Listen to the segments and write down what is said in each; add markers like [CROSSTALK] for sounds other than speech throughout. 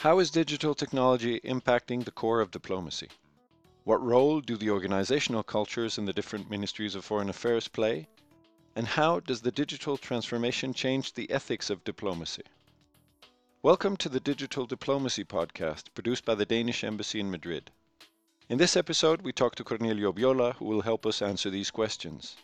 How is digital technology impacting the core of diplomacy? What role do the organizational cultures in the different ministries of foreign affairs play? And how does the digital transformation change the ethics of diplomacy? Welcome to the Digital Diplomacy Podcast, produced by the Danish Embassy in Madrid. In this episode, we talk to Corneliu Bjola, who will help us answer these questions.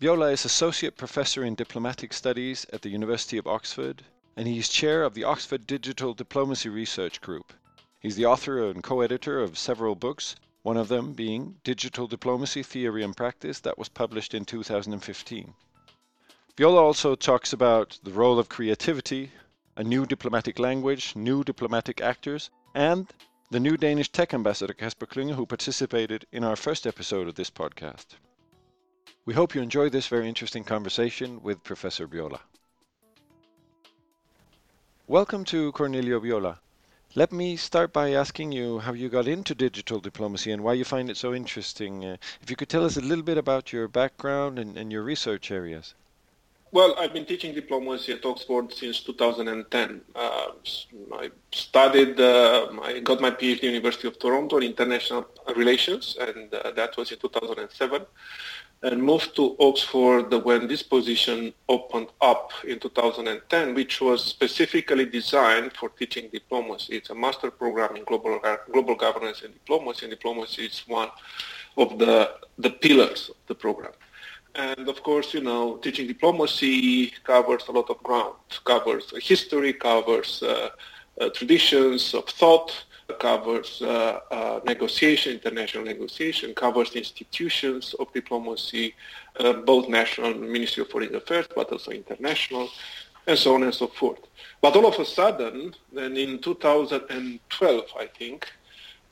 Bjola is Associate Professor in Diplomatic Studies at the University of Oxford and he is chair of the Oxford Digital Diplomacy Research Group. He's the author and co-editor of several books, one of them being Digital Diplomacy Theory and Practice that was published in 2015. Bjola also talks about the role of creativity, a new diplomatic language, new diplomatic actors, and the new Danish tech ambassador Kasper Klynge who participated in our first episode of this podcast. We hope you enjoy this very interesting conversation with Professor Bjola. Welcome to Corneliu Bjola. Let me start by asking you how you got into digital diplomacy and why you find it so interesting. Uh, if you could tell us a little bit about your background and, and your research areas. Well, I've been teaching diplomacy at Oxford since 2010. Uh, I studied, uh, I got my PhD University of Toronto in international relations, and uh, that was in 2007 and moved to Oxford when this position opened up in 2010, which was specifically designed for teaching diplomacy. It's a master program in global, global governance and diplomacy, and diplomacy is one of the, the pillars of the program. And of course, you know, teaching diplomacy covers a lot of ground, covers history, covers uh, uh, traditions of thought, covers uh, uh, negotiation, international negotiation, covers institutions of diplomacy, uh, both national Ministry of Foreign Affairs, but also international, and so on and so forth. But all of a sudden, then in 2012, I think,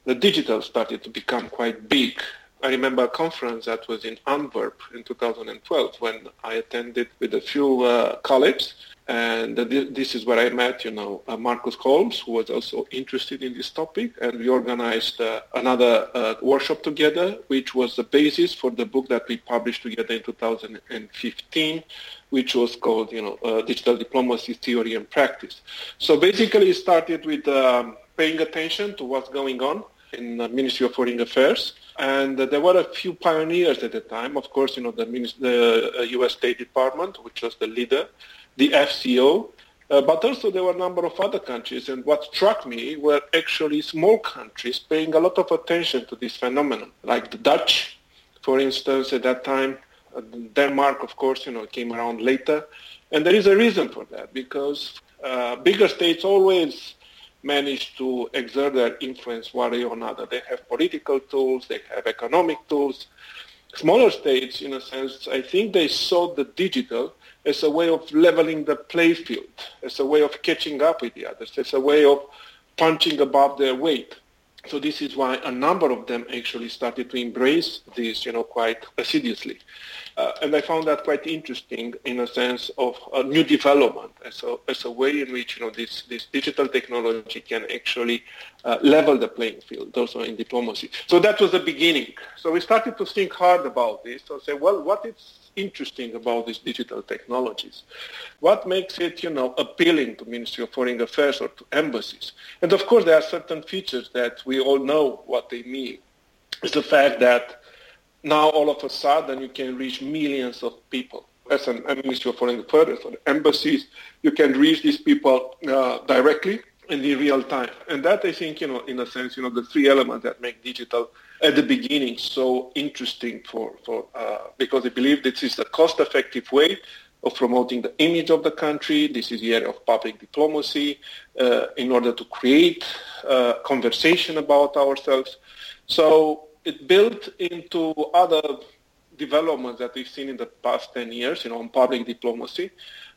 the digital started to become quite big. I remember a conference that was in Antwerp in 2012 when I attended with a few uh, colleagues and this is where I met, you know, uh, Marcus Holmes, who was also interested in this topic, and we organized uh, another uh, workshop together, which was the basis for the book that we published together in 2015, which was called, you know, uh, Digital Diplomacy Theory and Practice. So basically, it started with um, paying attention to what's going on in the Ministry of Foreign Affairs. And uh, there were a few pioneers at the time. Of course, you know, the, the U.S. Uh, State Department, which was the leader the FCO, uh, but also there were a number of other countries. And what struck me were actually small countries paying a lot of attention to this phenomenon, like the Dutch, for instance, at that time. Uh, Denmark, of course, you know, came around later. And there is a reason for that, because uh, bigger states always manage to exert their influence one way or another. They have political tools, they have economic tools. Smaller states, in a sense, I think they saw the digital as a way of leveling the play field, as a way of catching up with the others, as a way of punching above their weight. So this is why a number of them actually started to embrace this, you know, quite assiduously. Uh, and I found that quite interesting in a sense of a new development as a, as a way in which, you know, this, this digital technology can actually uh, level the playing field also in diplomacy. So that was the beginning. So we started to think hard about this. So say, well, what is interesting about these digital technologies? What makes it, you know, appealing to Ministry of Foreign Affairs or to embassies? And of course, there are certain features that we all know what they mean. It's the fact that now all of a sudden you can reach millions of people. As an Ministry of Foreign Affairs or embassies, you can reach these people uh, directly and in real time. And that, I think, you know, in a sense, you know, the three elements that make digital at the beginning so interesting for, for uh, because they believe this is a cost-effective way of promoting the image of the country. This is the area of public diplomacy uh, in order to create uh, conversation about ourselves. So it built into other developments that we've seen in the past 10 years, you know, on public diplomacy.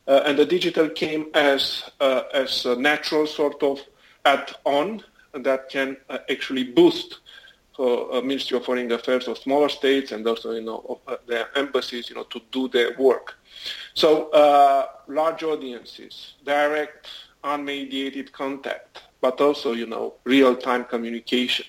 Uh, and the digital came as, uh, as a natural sort of add-on that can uh, actually boost uh, Ministry of Foreign Affairs of smaller states and also, you know, uh, their embassies, you know, to do their work. So uh, large audiences, direct, unmediated contact, but also, you know, real-time communication.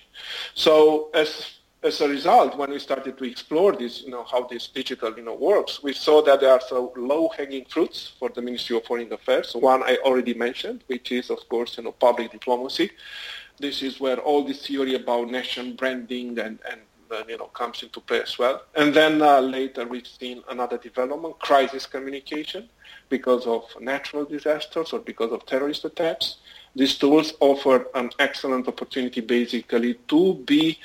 So as as a result, when we started to explore this, you know, how this digital, you know, works, we saw that there are some low-hanging fruits for the Ministry of Foreign Affairs. One I already mentioned, which is, of course, you know, public diplomacy. This is where all this theory about nation branding and, and uh, you know, comes into play as well. And then uh, later we've seen another development, crisis communication, because of natural disasters or because of terrorist attacks. These tools offer an excellent opportunity basically to be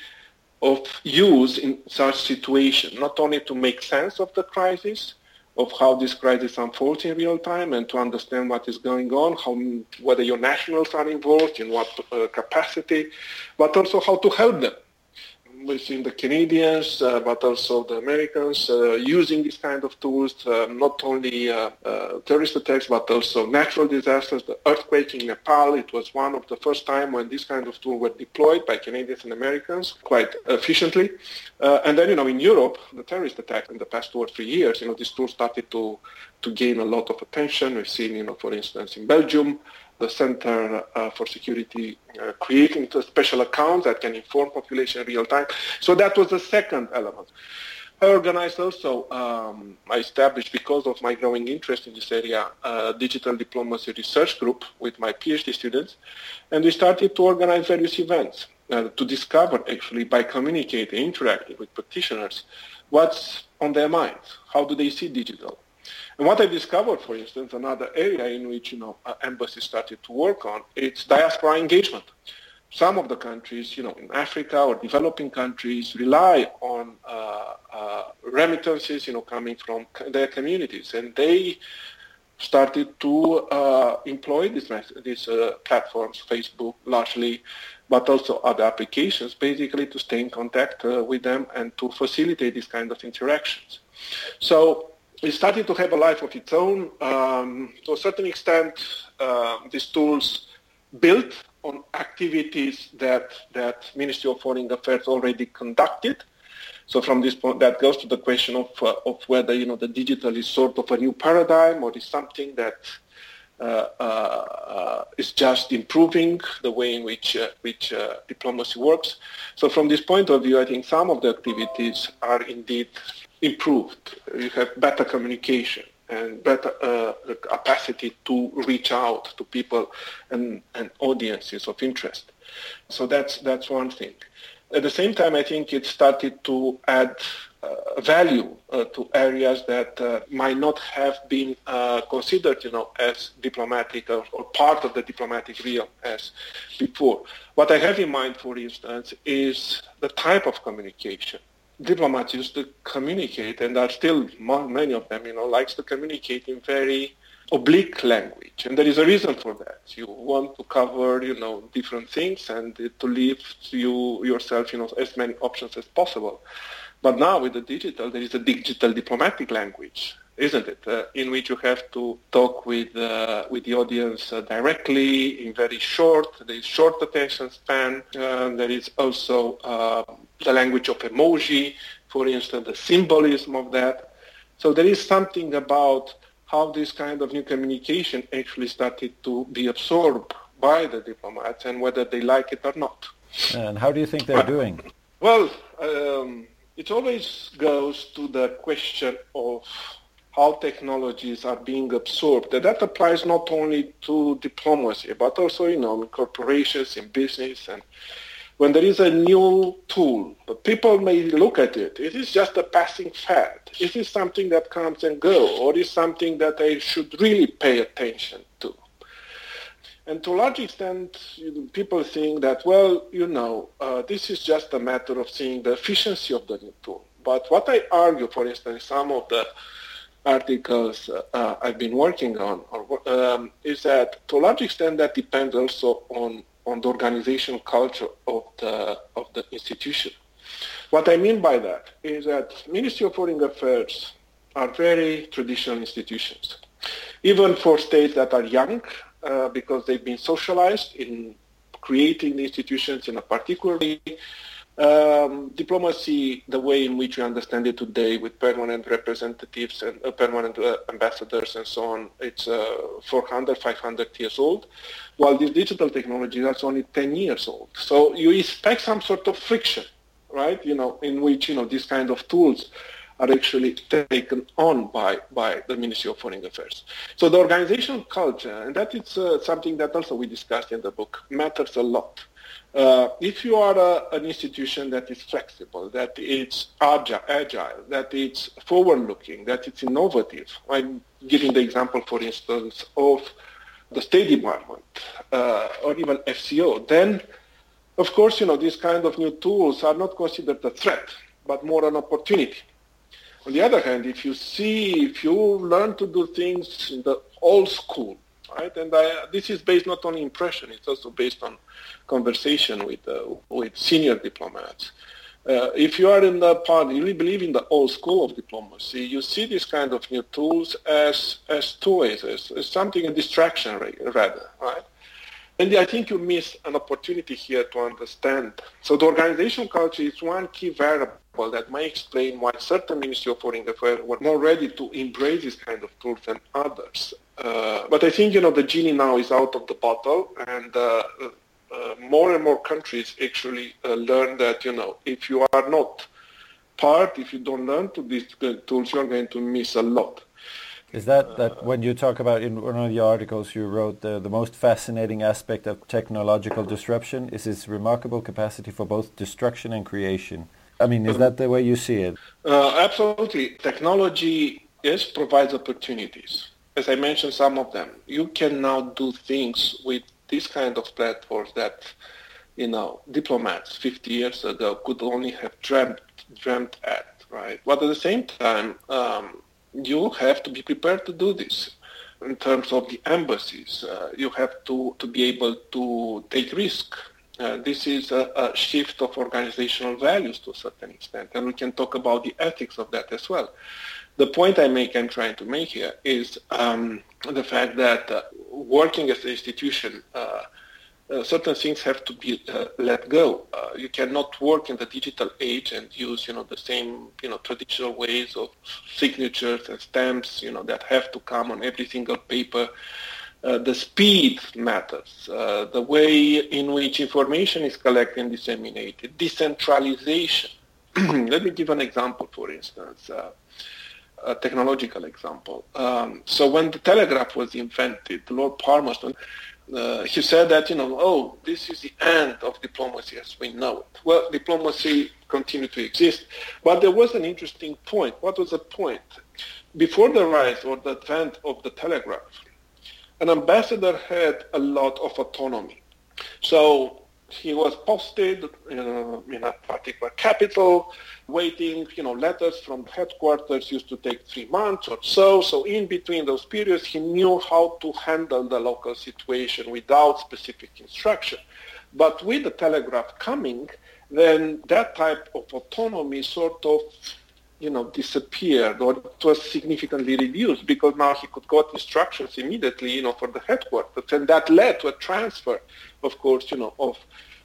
of use in such situation, not only to make sense of the crisis, of how this crisis unfolds in real time and to understand what is going on, how, whether your nationals are involved, in what uh, capacity, but also how to help them within the Canadians, uh, but also the Americans, uh, using these kind of tools, uh, not only uh, uh, terrorist attacks, but also natural disasters. The earthquake in Nepal, it was one of the first time when these kind of tools were deployed by Canadians and Americans quite efficiently. Uh, and then, you know, in Europe, the terrorist attack in the past two or three years, you know, these tools started to, to gain a lot of attention. We've seen, you know, for instance, in Belgium, the Center uh, for Security uh, creating special account that can inform population in real time. So that was the second element. I organized also, um, I established because of my growing interest in this area, a digital diplomacy research group with my PhD students, and we started to organize various events uh, to discover actually by communicating, interacting with practitioners, what's on their minds, how do they see digital, and what I discovered, for instance, another area in which you know embassies started to work on, it's diaspora engagement. Some of the countries, you know, in Africa or developing countries, rely on uh, uh, remittances, you know, coming from their communities, and they started to uh, employ these, these uh, platforms, Facebook largely, but also other applications, basically to stay in contact uh, with them and to facilitate these kind of interactions. So it starting to have a life of its own. Um, to a certain extent, uh, these tools built on activities that that Ministry of Foreign Affairs already conducted. So from this point, that goes to the question of uh, of whether you know the digital is sort of a new paradigm or is something that uh, uh, is just improving the way in which uh, which uh, diplomacy works. So from this point of view, I think some of the activities are indeed improved. You have better communication and better uh, capacity to reach out to people and, and audiences of interest. So that's that's one thing. At the same time, I think it started to add uh, value uh, to areas that uh, might not have been uh, considered, you know, as diplomatic or, or, part of the diplomatic realm as before. What I have in mind, for instance, is the type of communication diplomats used to communicate, and are still many of them, you know, likes to communicate in very oblique language, and there is a reason for that. You want to cover, you know, different things and to leave you yourself, you know, as many options as possible. But now with the digital, there is a digital diplomatic language, isn't it? Uh, in which you have to talk with uh, with the audience uh, directly in very short. There is short attention span. Uh, there is also uh, the language of emoji, for instance, the symbolism of that. So there is something about how this kind of new communication actually started to be absorbed by the diplomats and whether they like it or not. And how do you think they're doing? Well, um, it always goes to the question of how technologies are being absorbed. And that applies not only to diplomacy, but also, you know, in corporations, in business, and when there is a new tool, people may look at it. It is just a passing fad. It is something that comes and goes, or is something that I should really pay attention to. And to a large extent, people think that, well, you know, uh, this is just a matter of seeing the efficiency of the new tool. But what I argue, for instance, some of the articles uh, I've been working on, or, um, is that to a large extent that depends also on on the organizational culture of the, of the institution. What I mean by that is that Ministry of Foreign Affairs are very traditional institutions. Even for states that are young, uh, because they've been socialized in creating the institutions in a particularly um, diplomacy, the way in which we understand it today with permanent representatives and uh, permanent uh, ambassadors and so on, it's uh, 400, 500 years old, while this digital technology is only 10 years old. So you expect some sort of friction right? You know, in which, you know, these kind of tools are actually taken on by, by the Ministry of Foreign Affairs. So the organizational culture, and that is uh, something that also we discussed in the book, matters a lot. Uh, if you are a, an institution that is flexible, that it's agile, that it's forward-looking, that it's innovative, I'm giving the example, for instance, of the State Department uh, or even FCO, then, of course, you know, these kind of new tools are not considered a threat, but more an opportunity. On the other hand, if you see, if you learn to do things in the old school, right, and I, this is based not on impression, it's also based on conversation with, uh, with senior diplomats. Uh, if you are in the part, you really believe in the old school of diplomacy, you see these kind of new tools as, as toys, as, as something, a distraction rather, right? And I think you miss an opportunity here to understand. So the organizational culture is one key variable that may explain why certain Ministry of Foreign Affairs were more ready to embrace this kind of tools than others. Uh, but I think, you know, the genie now is out of the bottle and uh, uh, more and more countries actually uh, learn that, you know, if you are not part, if you don't learn to these tools, you're going to miss a lot. Is that, that when you talk about in one of the articles you wrote, the, the most fascinating aspect of technological disruption is its remarkable capacity for both destruction and creation? I mean, is that the way you see it? Uh, absolutely. Technology, yes, provides opportunities. As I mentioned some of them, you can now do things with these kind of platforms that, you know, diplomats 50 years ago could only have dreamt, dreamt at, right? But at the same time, um, you have to be prepared to do this. In terms of the embassies, uh, you have to, to be able to take risk. Uh, this is a, a, shift of organizational values to a certain extent, and we can talk about the ethics of that as well. The point I make, I'm trying to make here, is um, the fact that uh, working as an institution, uh, uh, certain things have to be uh, let go. You cannot work in the digital age and use, you know, the same, you know, traditional ways of signatures and stamps, you know, that have to come on every single paper. Uh, the speed matters, uh, the way in which information is collected and disseminated, decentralization. [CLEARS THROAT] Let me give an example, for instance, uh, a technological example. Um, so when the telegraph was invented, Lord Palmerston uh, he said that, you know, oh, this is the end of diplomacy as we know it. Well, diplomacy continued to exist, but there was an interesting point. What was the point? Before the rise or the advent of the telegraph, an ambassador had a lot of autonomy. So he was posted in a, in a particular capital, waiting, you know, letters from headquarters used to take three months or so. So in between those periods, he knew how to handle the local situation without specific instruction. But with the telegraph coming, then that type of autonomy sort of you know, disappeared or it was significantly reduced because now he could got instructions immediately, you know, for the headquarters. And that led to a transfer, of course, you know, of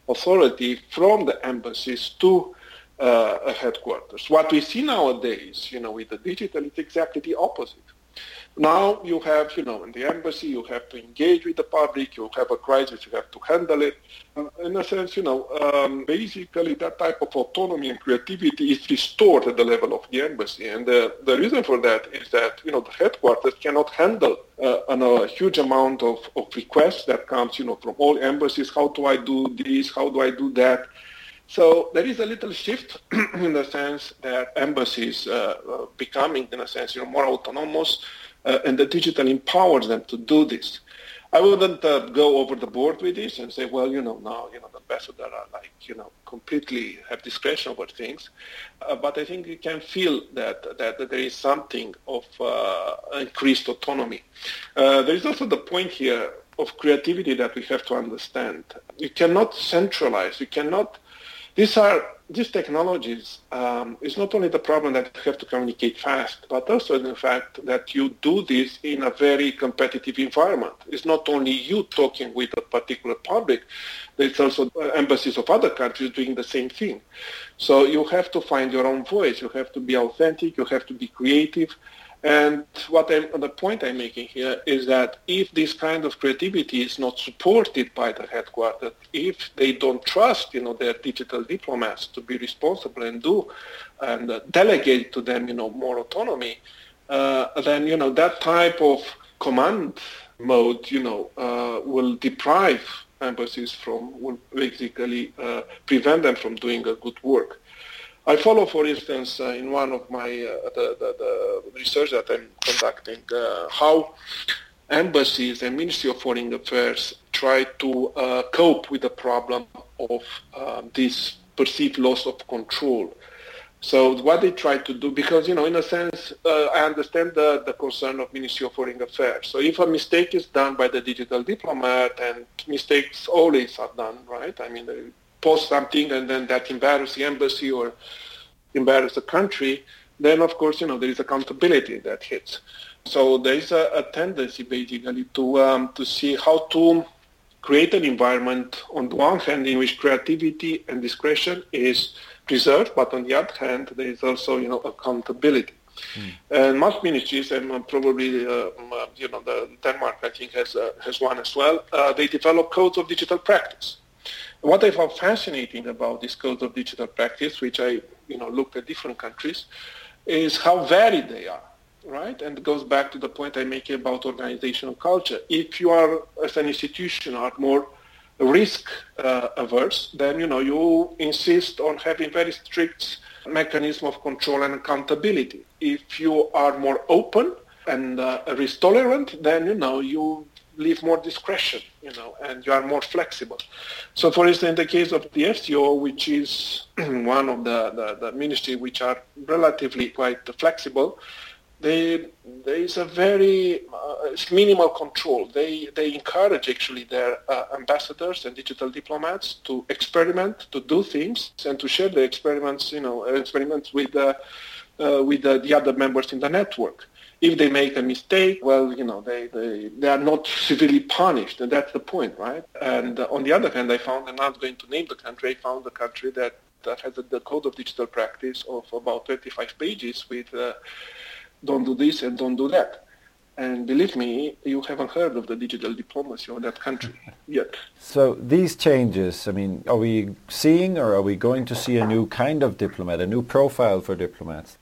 authority from the embassies to uh, headquarters. What we see nowadays, you know, with the digital, it's exactly the opposite. Now you have, you know, in the embassy, you have to engage with the public, you have a crisis, you have to handle it. Uh, in a sense, you know, um, basically that type of autonomy and creativity is restored at the level of the embassy. And the, the reason for that is that, you know, the headquarters cannot handle uh, a huge amount of, of requests that comes, you know, from all embassies. How do I do this? How do I do that? So there is a little shift [CLEARS THROAT] in the sense that embassies uh, uh becoming, in a sense, you know, more autonomous, uh, and the digital empowers them to do this. I wouldn't uh, go over the board with this and say, well, you know, now, you know, the ambassador are like, you know, completely have discretion over things. Uh, but I think you can feel that, that, that there is something of uh, increased autonomy. Uh, there is also the point here of creativity that we have to understand. You cannot centralize. You cannot these are these technologies um, is not only the problem that you have to communicate fast, but also the fact that you do this in a very competitive environment. It's not only you talking with a particular public, there's also embassies of other countries doing the same thing. So you have to find your own voice. You have to be authentic. You have to be creative. And what I'm, the point I'm making here is that if this kind of creativity is not supported by the headquarters, if they don't trust, you know, their digital diplomats to be responsible and do and uh, delegate to them, you know, more autonomy, uh, then you know that type of command mode, you know, uh, will deprive embassies from, will basically uh, prevent them from doing a good work. I follow, for instance, uh, in one of my uh, the, the, the, research that I'm conducting, uh, how embassies and Ministry of Foreign Affairs try to uh, cope with the problem of um, this perceived loss of control. So what they try to do, because you know, in a sense, uh, I understand the, the concern of Ministry of Foreign Affairs. So if a mistake is done by the digital diplomat, and mistakes always are done, right? I mean, post something and then that embarrass the embassy or embarrass the country, then of course, you know, there is accountability that hits. So there is a, a tendency basically to, um, to see how to create an environment on the one hand in which creativity and discretion is preserved, but on the other hand, there is also, you know, accountability. Mm. And most ministries, and probably, uh, you know, the Denmark, I think, has, uh, has one as well, uh, they develop codes of digital practice. What I found fascinating about this code of digital practice, which I you know looked at different countries, is how varied they are, right? And it goes back to the point I make about organizational culture. If you are, as an institution, are more risk uh, averse, then you know you insist on having very strict mechanism of control and accountability. If you are more open and uh, risk tolerant, then you know you leave more discretion, you know, and you are more flexible. So, for instance, in the case of the FCO, which is [CLEARS THROAT] one of the, the, the ministry which are relatively quite flexible, they, there is a very uh, minimal control. They, they encourage actually their uh, ambassadors and digital diplomats to experiment, to do things, and to share the experiments, you know, experiments with, uh, with the other members in the network if they make a mistake, well, you know, they, they, they are not severely punished, and that's the point, right? And uh, on the other hand, I found, I'm not going to name the country, I found a country that, that has a, the code of digital practice of about 25 pages with uh, don't do this and don't do that. And believe me, you haven't heard of the digital diplomacy of that country [LAUGHS] yet. So these changes, I mean, are we seeing or are we going to see a new kind of diplomat, a new profile for diplomats?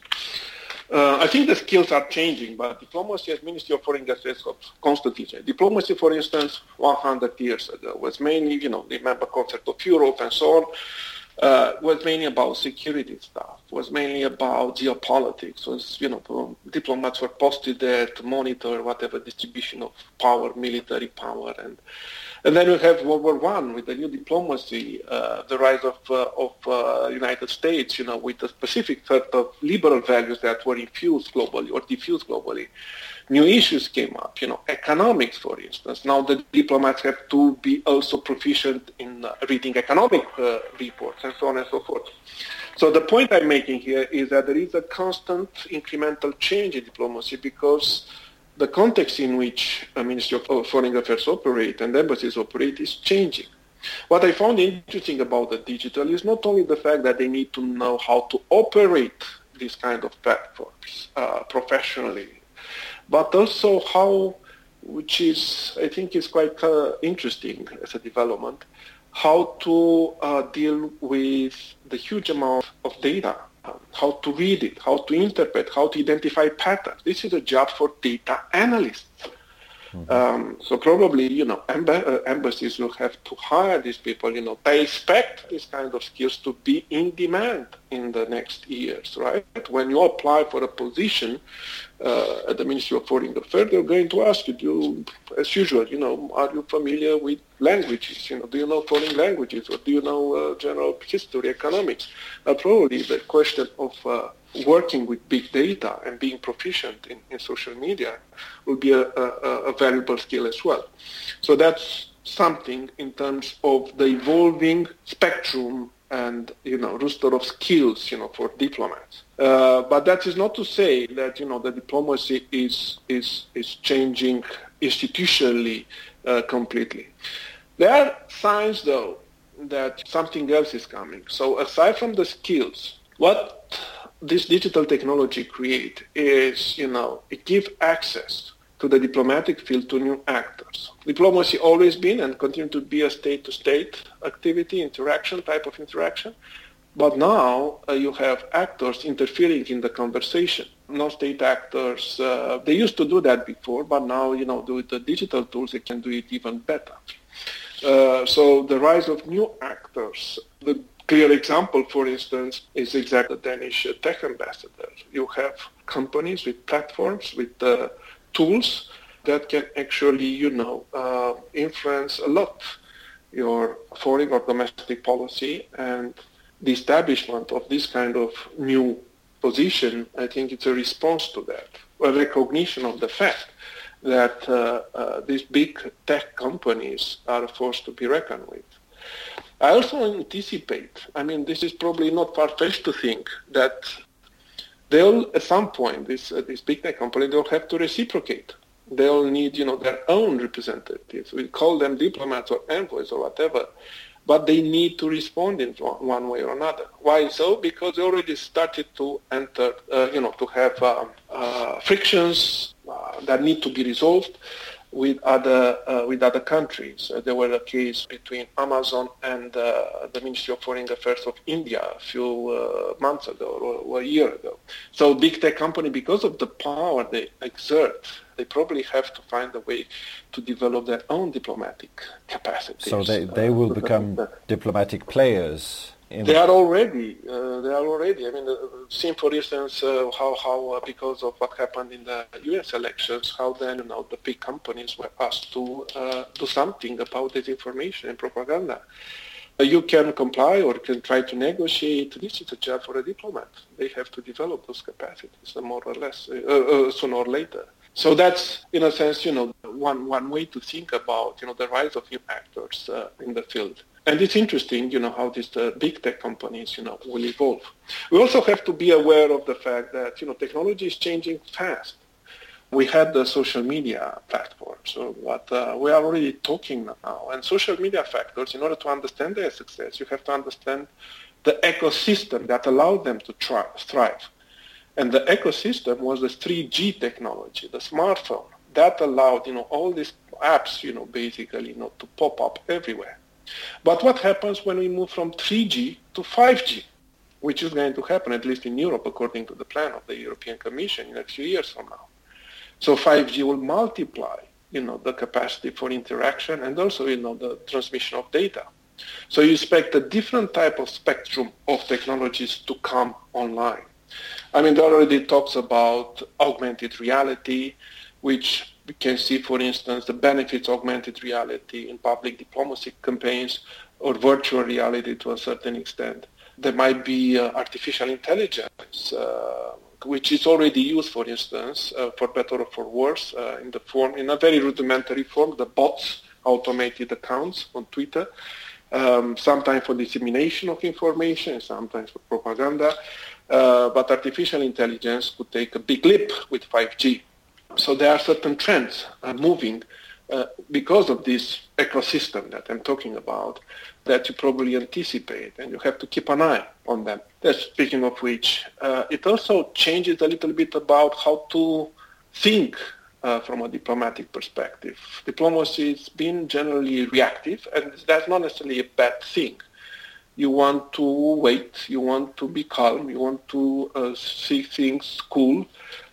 Uh, I think the skills are changing, but diplomacy as Ministry of Foreign Affairs constantly change. Diplomacy, for instance, 100 years ago was mainly, you know, the member concept of Europe and so on, uh, was mainly about security stuff, was mainly about geopolitics, was, you know, diplomats were posted there to monitor whatever distribution of power, military power, and and then we have World War One with the new diplomacy, uh, the rise of uh, of uh, United States, you know, with a specific set of liberal values that were infused globally or diffused globally. New issues came up, you know, economics, for instance. Now the diplomats have to be also proficient in uh, reading economic uh, reports and so on and so forth. So the point I'm making here is that there is a constant incremental change in diplomacy because the context in which a Ministry of Foreign Affairs operate and embassies operate is changing. What I found interesting about the digital is not only the fact that they need to know how to operate these kind of platforms uh, professionally, but also how, which is I think is quite uh, interesting as a development, how to uh, deal with the huge amount of data how to read it, how to interpret, how to identify patterns. This is a job for data analysts. Mm-hmm. Um, so probably, you know, uh, embassies will have to hire these people. You know, they expect this kind of skills to be in demand in the next years, right? When you apply for a position uh, at the Ministry of Foreign Affairs, they're going to ask you, do, as usual, you know, are you familiar with languages? You know, do you know foreign languages, or do you know uh, general history, economics? Uh, probably the question of uh, working with big data and being proficient in, in social media will be a, a, a valuable skill as well. So that's something in terms of the evolving spectrum and you know roster of skills you know for diplomats. Uh, but that is not to say that you know the diplomacy is is is changing institutionally uh, completely. There are signs though that something else is coming. So aside from the skills, what this digital technology create is, you know, it gives access to the diplomatic field to new actors. Diplomacy always been and continue to be a state-to-state activity, interaction, type of interaction. But now uh, you have actors interfering in the conversation. Non-state actors, uh, they used to do that before, but now, you know, with the digital tools, they can do it even better. Uh, so the rise of new actors, the clear example, for instance, is exactly the Danish tech ambassador. You have companies with platforms, with uh, tools that can actually, you know, uh, influence a lot your foreign or domestic policy and the establishment of this kind of new position, I think it's a response to that, a recognition of the fact that uh, uh, these big tech companies are a force to be reckoned with. I also anticipate, I mean, this is probably not far-fetched to think that they'll, at some point, this, uh, this big tech company, they'll have to reciprocate. They'll need, you know, their own representatives. We call them diplomats or envoys or whatever but they need to respond in one way or another. Why so? Because they already started to enter, uh, you know, to have uh, uh, frictions uh, that need to be resolved with other uh, with other countries. Uh, there were a case between Amazon and the Ministry of Foreign Affairs of India a few months ago or, or a year ago. So big tech company, because of the power they exert they probably have to find a way to develop their own diplomatic capacity. So they, they will uh, become diplomatic players. They are already. Uh, they are already. I mean, uh, seen for instance uh, how how uh, because of what happened in the U.S. elections, how then you know the big companies were asked to uh, do something about disinformation and propaganda. You can comply or can try to negotiate. This is a job for a diplomat. They have to develop those capacities, more or less, sooner or later. So that's, in a sense, you know, one, one way to think about, you know, the rise of new actors uh, in the field. And it's interesting, you know, how these uh, big tech companies, you know, will evolve. We also have to be aware of the fact that, you know, technology is changing fast. We had the social media platforms, so, but uh, we are already talking now. And social media factors, in order to understand their success, you have to understand the ecosystem that allowed them to try, thrive. And the ecosystem was the 3G technology, the smartphone. That allowed, you know, all these apps, you know, basically, you know, to pop up everywhere. But what happens when we move from 3G to 5G, which is going to happen, at least in Europe, according to the plan of the European Commission in a few years from now. So 5G will multiply, you know, the capacity for interaction and also, you know, the transmission of data. So you expect a different type of spectrum of technologies to come online. I mean, there already talks about augmented reality, which can see, for instance, the benefits of augmented reality in public diplomacy campaigns or virtual reality to a certain extent. There might be uh, artificial intelligence, uh, which is already used, for instance, uh, for better or for worse, uh, in the form, in a very rudimentary form, the bots, automated accounts on Twitter, um, sometimes for dissemination of information, sometimes for propaganda. Uh, but artificial intelligence could take a big leap with 5G. So there are certain trends moving uh, because of this ecosystem that I'm talking about that you probably anticipate and you have to keep an eye on them. That's speaking of which, uh, it also changes a little bit about how to think uh, from a diplomatic perspective. Diplomacy has been generally reactive and that's not necessarily a bad thing you want to wait, you want to be calm, you want to uh, see things cool,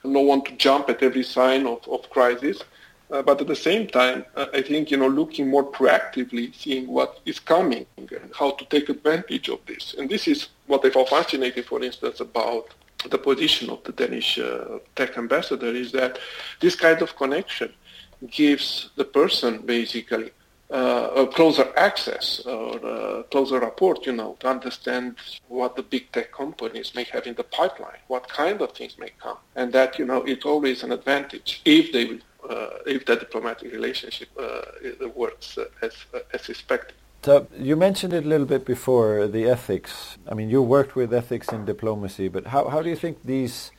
and not want to jump at every sign of, of crisis. Uh, but at the same time, uh, I think, you know, looking more proactively, seeing what is coming and how to take advantage of this. And this is what I found fascinating, for instance, about the position of the Danish uh, tech ambassador is that this kind of connection gives the person basically uh, closer access or closer rapport, you know, to understand what the big tech companies may have in the pipeline, what kind of things may come, and that you know it's always an advantage if they uh, if the diplomatic relationship uh, works uh, as as expected. So you mentioned it a little bit before the ethics. I mean, you worked with ethics in diplomacy, but how how do you think these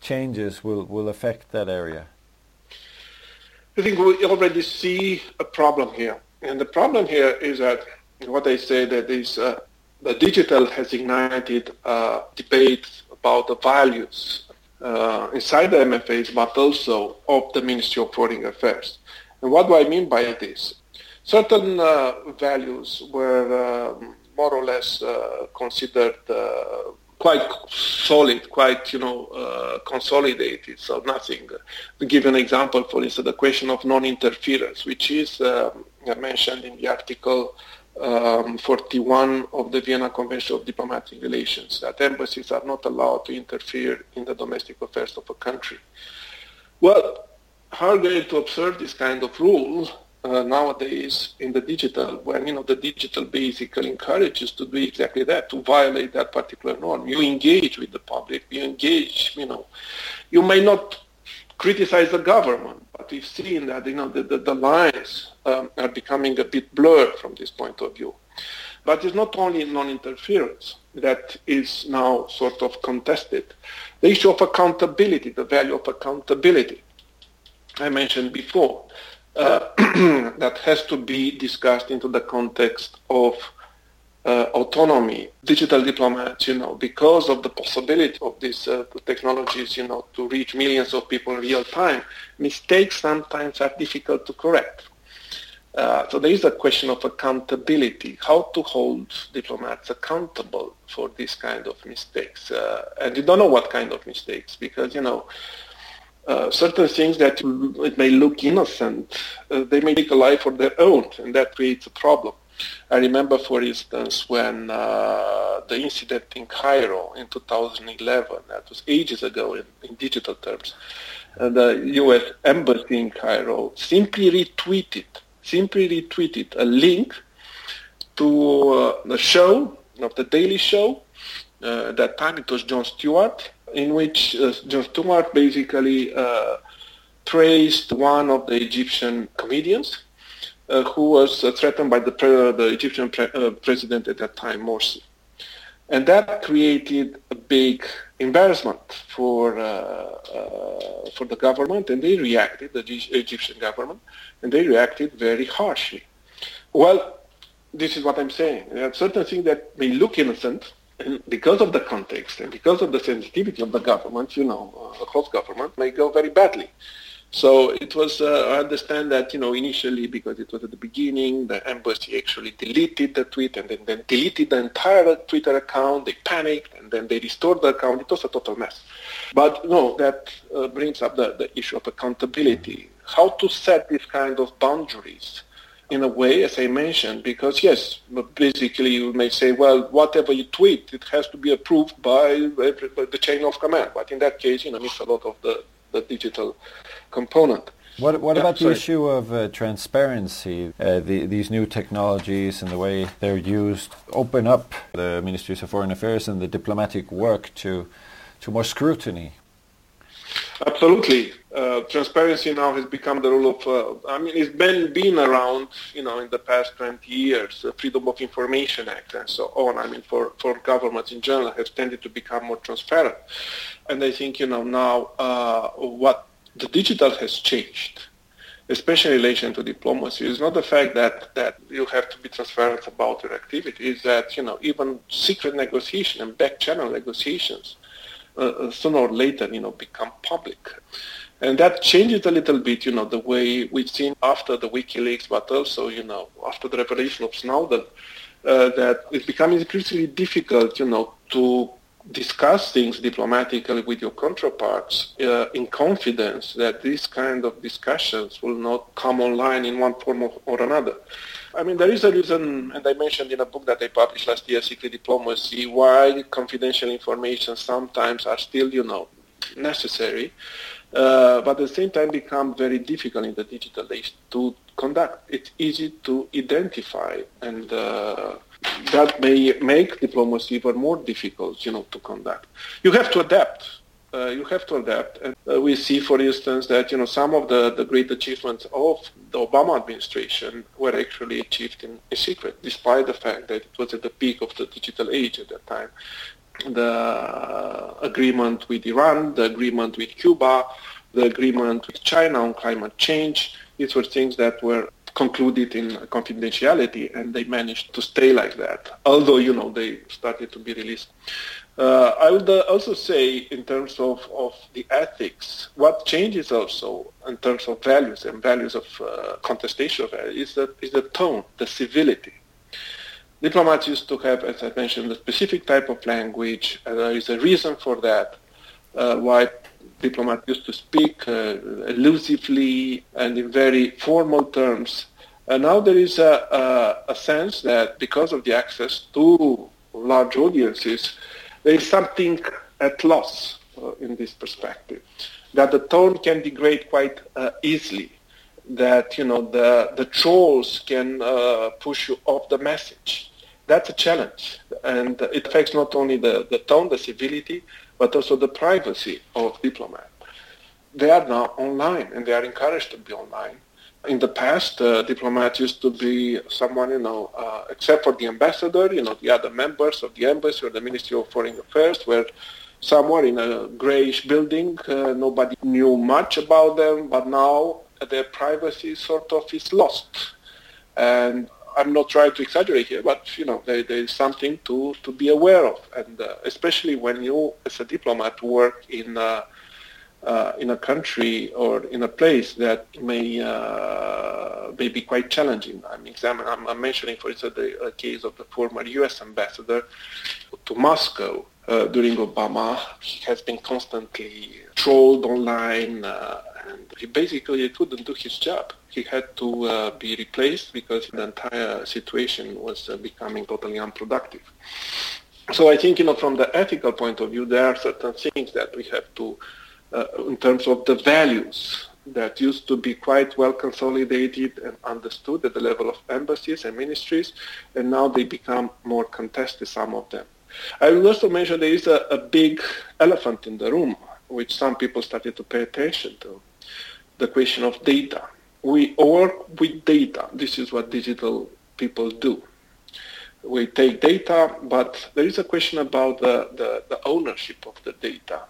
changes will will affect that area? I think we already see a problem here. And the problem here is that what I say that is uh, the digital has ignited uh, debate, about the values uh, inside the MFAs, but also of the Ministry of Foreign Affairs. And what do I mean by this? Certain uh, values were um, more or less uh, considered uh, quite solid, quite you know uh, consolidated. So nothing. To give an example, for instance, the question of non-interference, which is um, mentioned in the article um, 41 of the Vienna Convention of Diplomatic Relations, that embassies are not allowed to interfere in the domestic affairs of a country. Well, how are going to observe this kind of rule uh, nowadays in the digital, when you know the digital basically encourages to do exactly that, to violate that particular norm. You engage with the public, you engage, you know, you may not criticize the government, but we've seen that you know the, the, the lines um, are becoming a bit blurred from this point of view. But it's not only non-interference that is now sort of contested. The issue of accountability, the value of accountability, I mentioned before [CLEARS THROAT] that has to be discussed into the context of uh, autonomy, digital diplomats, you know, because of the possibility of these uh, technologies, you know, to reach millions of people in real time, mistakes sometimes are difficult to correct. Uh, so there is a question of accountability, how to hold diplomats accountable for these kind of mistakes. Uh, and you don't know what kind of mistakes because, you know, uh, certain things that it may look innocent, uh, they may take a life of their own, and that creates a problem. I remember, for instance, when uh, the incident in Cairo in 2011, that was ages ago in, in digital terms, uh, the U.S. embassy in Cairo simply retweeted, simply retweeted a link to uh, the show of the Daily Show. at that time it was Jon Stewart, in which uh, Jon Stewart basically uh, praised one of the Egyptian comedians uh, who was uh, threatened by the, pre- the Egyptian pre- uh, president at that time, Morsi. And that created a big embarrassment for, uh, for the government, and they reacted, the G- Egyptian government, and they reacted very harshly. Well, this is what I'm saying. There are certain things that may look innocent, and because of the context and because of the sensitivity of the government, you know, uh, across government may go very badly. So it was, uh, I understand that, you know, initially because it was at the beginning, the embassy actually deleted the tweet and then, then deleted the entire Twitter account. They panicked and then they restored the account. It was a total mess. But no, that uh, brings up the, the issue of accountability. How to set these kind of boundaries in a way, as I mentioned, because yes, basically you may say, well, whatever you tweet, it has to be approved by, by the chain of command. But in that case, you know, it's a lot of the, the digital component. What, what yeah, about sorry. the issue of uh, transparency? Uh, the, these new technologies and the way they're used open up the ministries of foreign affairs and the diplomatic work to, to more scrutiny. Absolutely. Uh, transparency now has become the rule of, uh, I mean, it's been, been around, you know, in the past 20 years, the Freedom of Information Act and so on. I mean, for, for governments in general have tended to become more transparent. And I think, you know, now uh, what the digital has changed, especially in relation to diplomacy, is not the fact that, that you have to be transparent about your activity, is that, you know, even secret negotiation and back channel negotiations uh, uh, sooner or later, you know, become public. And that changes a little bit, you know, the way we've seen after the WikiLeaks, but also, you know, after the revelation of Snowden, uh, that it's becoming increasingly difficult, you know, to discuss things diplomatically with your counterparts uh, in confidence that these kind of discussions will not come online in one form or another. I mean, there is a reason, and I mentioned in a book that I published last year, Secret Diplomacy, why confidential information sometimes are still, you know, necessary, uh, but at the same time become very difficult in the digital age to conduct. It's easy to identify and uh, that may make diplomacy even more difficult, you know, to conduct. You have to adapt. Uh, you have to adapt. And uh, we see, for instance, that you know some of the, the great achievements of the Obama administration were actually achieved in, in secret, despite the fact that it was at the peak of the digital age at that time. The agreement with Iran, the agreement with Cuba, the agreement with China on climate change, these were things that were concluded in confidentiality and they managed to stay like that although you know they started to be released Uh, I would uh, also say in terms of, of the ethics, what changes also in terms of values and values of uh, contestation is the, is the tone, the civility. Diplomats used to have, as I mentioned, a specific type of language, and there is a reason for that, uh, why diplomats used to speak uh, elusively and in very formal terms. And now there is a, a, a sense that because of the access to large audiences, there is something at loss uh, in this perspective, that the tone can degrade quite uh, easily, that you know the the trolls can uh, push you off the message. That's a challenge, and it affects not only the, the tone, the civility, but also the privacy of diplomats. They are now online, and they are encouraged to be online in the past, uh, diplomats used to be someone, you know, uh, except for the ambassador, you know, the other members of the embassy or the Ministry of Foreign Affairs were somewhere in a grayish building. Uh, nobody knew much about them, but now their privacy sort of is lost. And I'm not trying to exaggerate here, but, you know, there, there is something to, to be aware of. And uh, especially when you, as a diplomat, work in uh, in a country or in a place that may uh, may be quite challenging. I'm, I'm, I'm mentioning, for instance, the uh, case of the former U.S. ambassador to Moscow uh, during Obama. He has been constantly trolled online, uh, and he basically couldn't do his job. He had to uh, be replaced because the entire situation was becoming totally unproductive. So I think, you know, from the ethical point of view, there are certain things that we have to uh, in terms of the values that used to be quite well consolidated and understood at the level of embassies and ministries, and now they become more contested, some of them. I will also mention there is a, a big elephant in the room, which some people started to pay attention to, the question of data. We work with data. This is what digital people do. We take data, but there is a question about the, the, the ownership of the data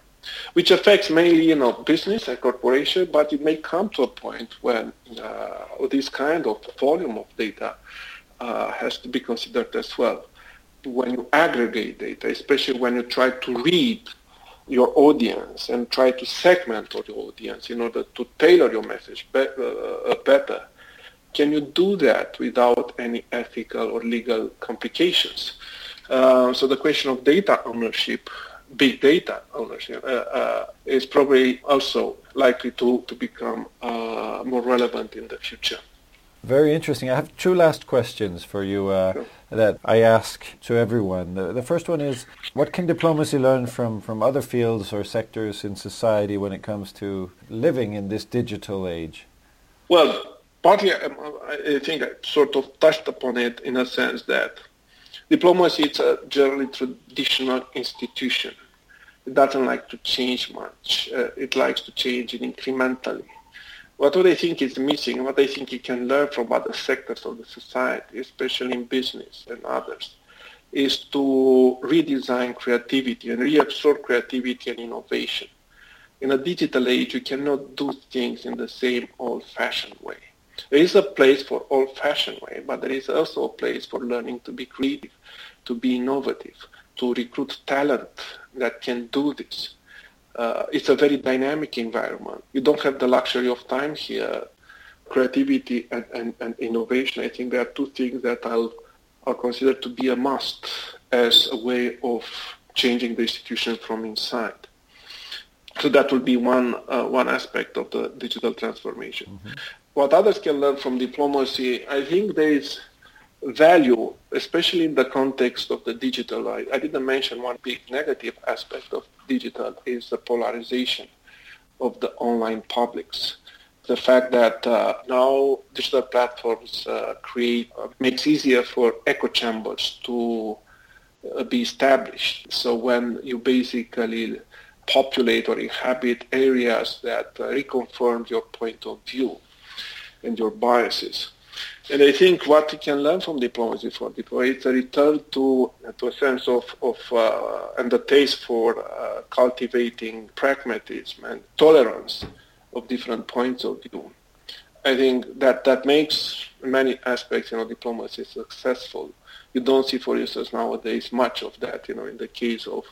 which affects mainly, you know, business and corporation, but it may come to a point when uh, this kind of volume of data uh, has to be considered as well. When you aggregate data, especially when you try to read your audience and try to segment your audience in order to tailor your message be- uh, uh better, can you do that without any ethical or legal complications? Uh, so the question of data ownership big data ownership uh, uh, is probably also likely to, to become uh, more relevant in the future. Very interesting. I have two last questions for you uh, sure. that I ask to everyone. The, the, first one is, what can diplomacy learn from, from other fields or sectors in society when it comes to living in this digital age? Well, partly um, I think I sort of touched upon it in a sense that diplomacy is a generally traditional institution. It doesn't like to change much. Uh, it likes to change it incrementally. What do I think is missing, what I think you can learn from other sectors of the society, especially in business and others, is to redesign creativity and reabsorb creativity and innovation. In a digital age, you cannot do things in the same old-fashioned way. There is a place for old-fashioned way, but there is also a place for learning to be creative, to be innovative, to recruit talent that can do this. Uh, it's a very dynamic environment. You don't have the luxury of time here. Creativity and, and, and innovation, I think there are two things that I'll, I'll consider to be a must as a way of changing the institution from inside. So that will be one, uh, one aspect of the digital transformation. Mm-hmm. What others can learn from diplomacy, I think there is value, especially in the context of the digital. I, I didn't mention one big negative aspect of digital is the polarization of the online publics. The fact that uh, now digital platforms uh, create uh, makes easier for echo chambers to uh, be established. So when you basically populate or inhabit areas that uh, reconfirm your point of view and your biases, and I think what we can learn from diplomacy for diplomacy is a return to, to a sense of, of uh, and a taste for uh, cultivating pragmatism and tolerance of different points of view. I think that that makes many aspects, you know, diplomacy successful. You don't see, for instance, nowadays much of that, you know, in the case of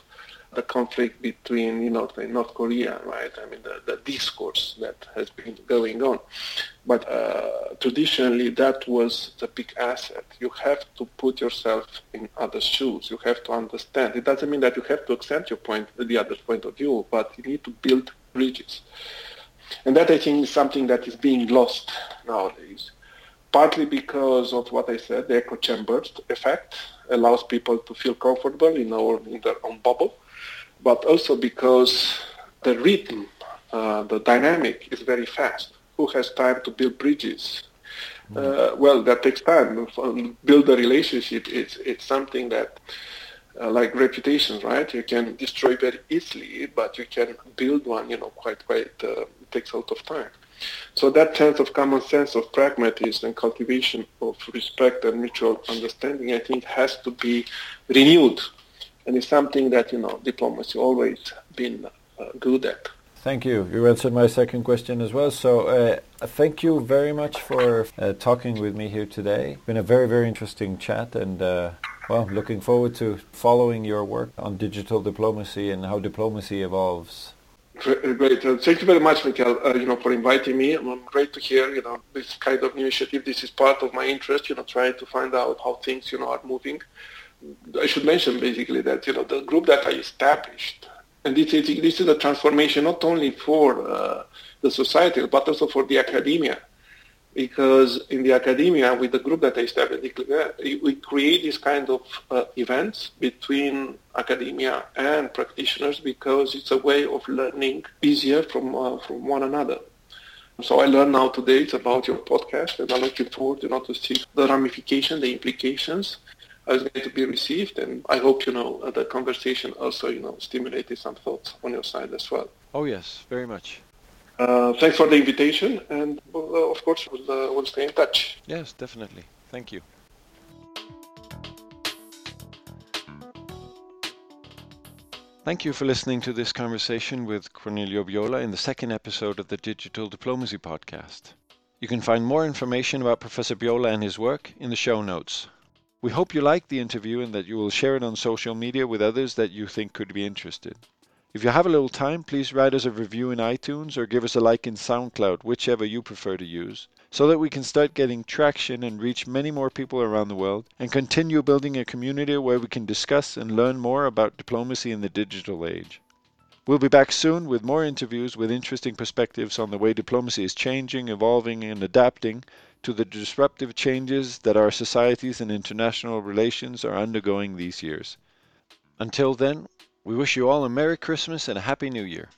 the conflict between you know North Korea, right? I mean the, the discourse that has been going on. But uh, traditionally, that was the big asset. You have to put yourself in other shoes. You have to understand. It doesn't mean that you have to accept your point, the other's point of view, but you need to build bridges. And that I think is something that is being lost nowadays partly because of what I said, the echo chamber effect allows people to feel comfortable in, our, in their own bubble, but also because the rhythm, uh, the dynamic is very fast. Who has time to build bridges? Mm. Uh, well, that takes time. Build a relationship. It's it's something that, uh, like reputation, right? You can destroy very easily, but you can build one. You know, quite quite uh, takes a lot of time. So that sense of common sense of pragmatism and cultivation of respect and mutual understanding, I think, has to be renewed, and it's something that you know diplomacy always been uh, good at. Thank you. You answered my second question as well. So uh, thank you very much for uh, talking with me here today. It's been a very, very interesting chat and uh, well, looking forward to following your work on digital diplomacy and how diplomacy evolves. Great. Uh, thank you very much, Michael, uh, you know, for inviting me. I'm great to hear, you know, this kind of initiative. This is part of my interest, you know, trying to find out how things, you know, are moving. I should mention basically that, you know, the group that I established, and this is, this is a transformation not only for uh, the society, but also for the academia because in the academia, with the group that I established, we create these kind of uh, events between academia and practitioners because it's a way of learning easier from uh, from one another. So I learned now today it's about your podcast, and I'm looking forward, you know, to see the ramifications, the implications as going to be received, and I hope you know the conversation also, you know, stimulated some thoughts on your side as well. Oh yes, very much. Uh, thanks for the invitation, and uh, of course, we'll, uh, we'll stay in touch. Yes, definitely. Thank you. Thank you for listening to this conversation with Corneliu Bjola in the second episode of the Digital Diplomacy Podcast. You can find more information about Professor Bjola and his work in the show notes. We hope you liked the interview and that you will share it on social media with others that you think could be interested. If you have a little time, please write us a review in iTunes or give us a like in SoundCloud, whichever you prefer to use, so that we can start getting traction and reach many more people around the world and continue building a community where we can discuss and learn more about diplomacy in the digital age. We'll be back soon with more interviews with interesting perspectives on the way diplomacy is changing, evolving, and adapting to the disruptive changes that our societies and international relations are undergoing these years. Until then, we wish you all a Merry Christmas and a Happy New Year.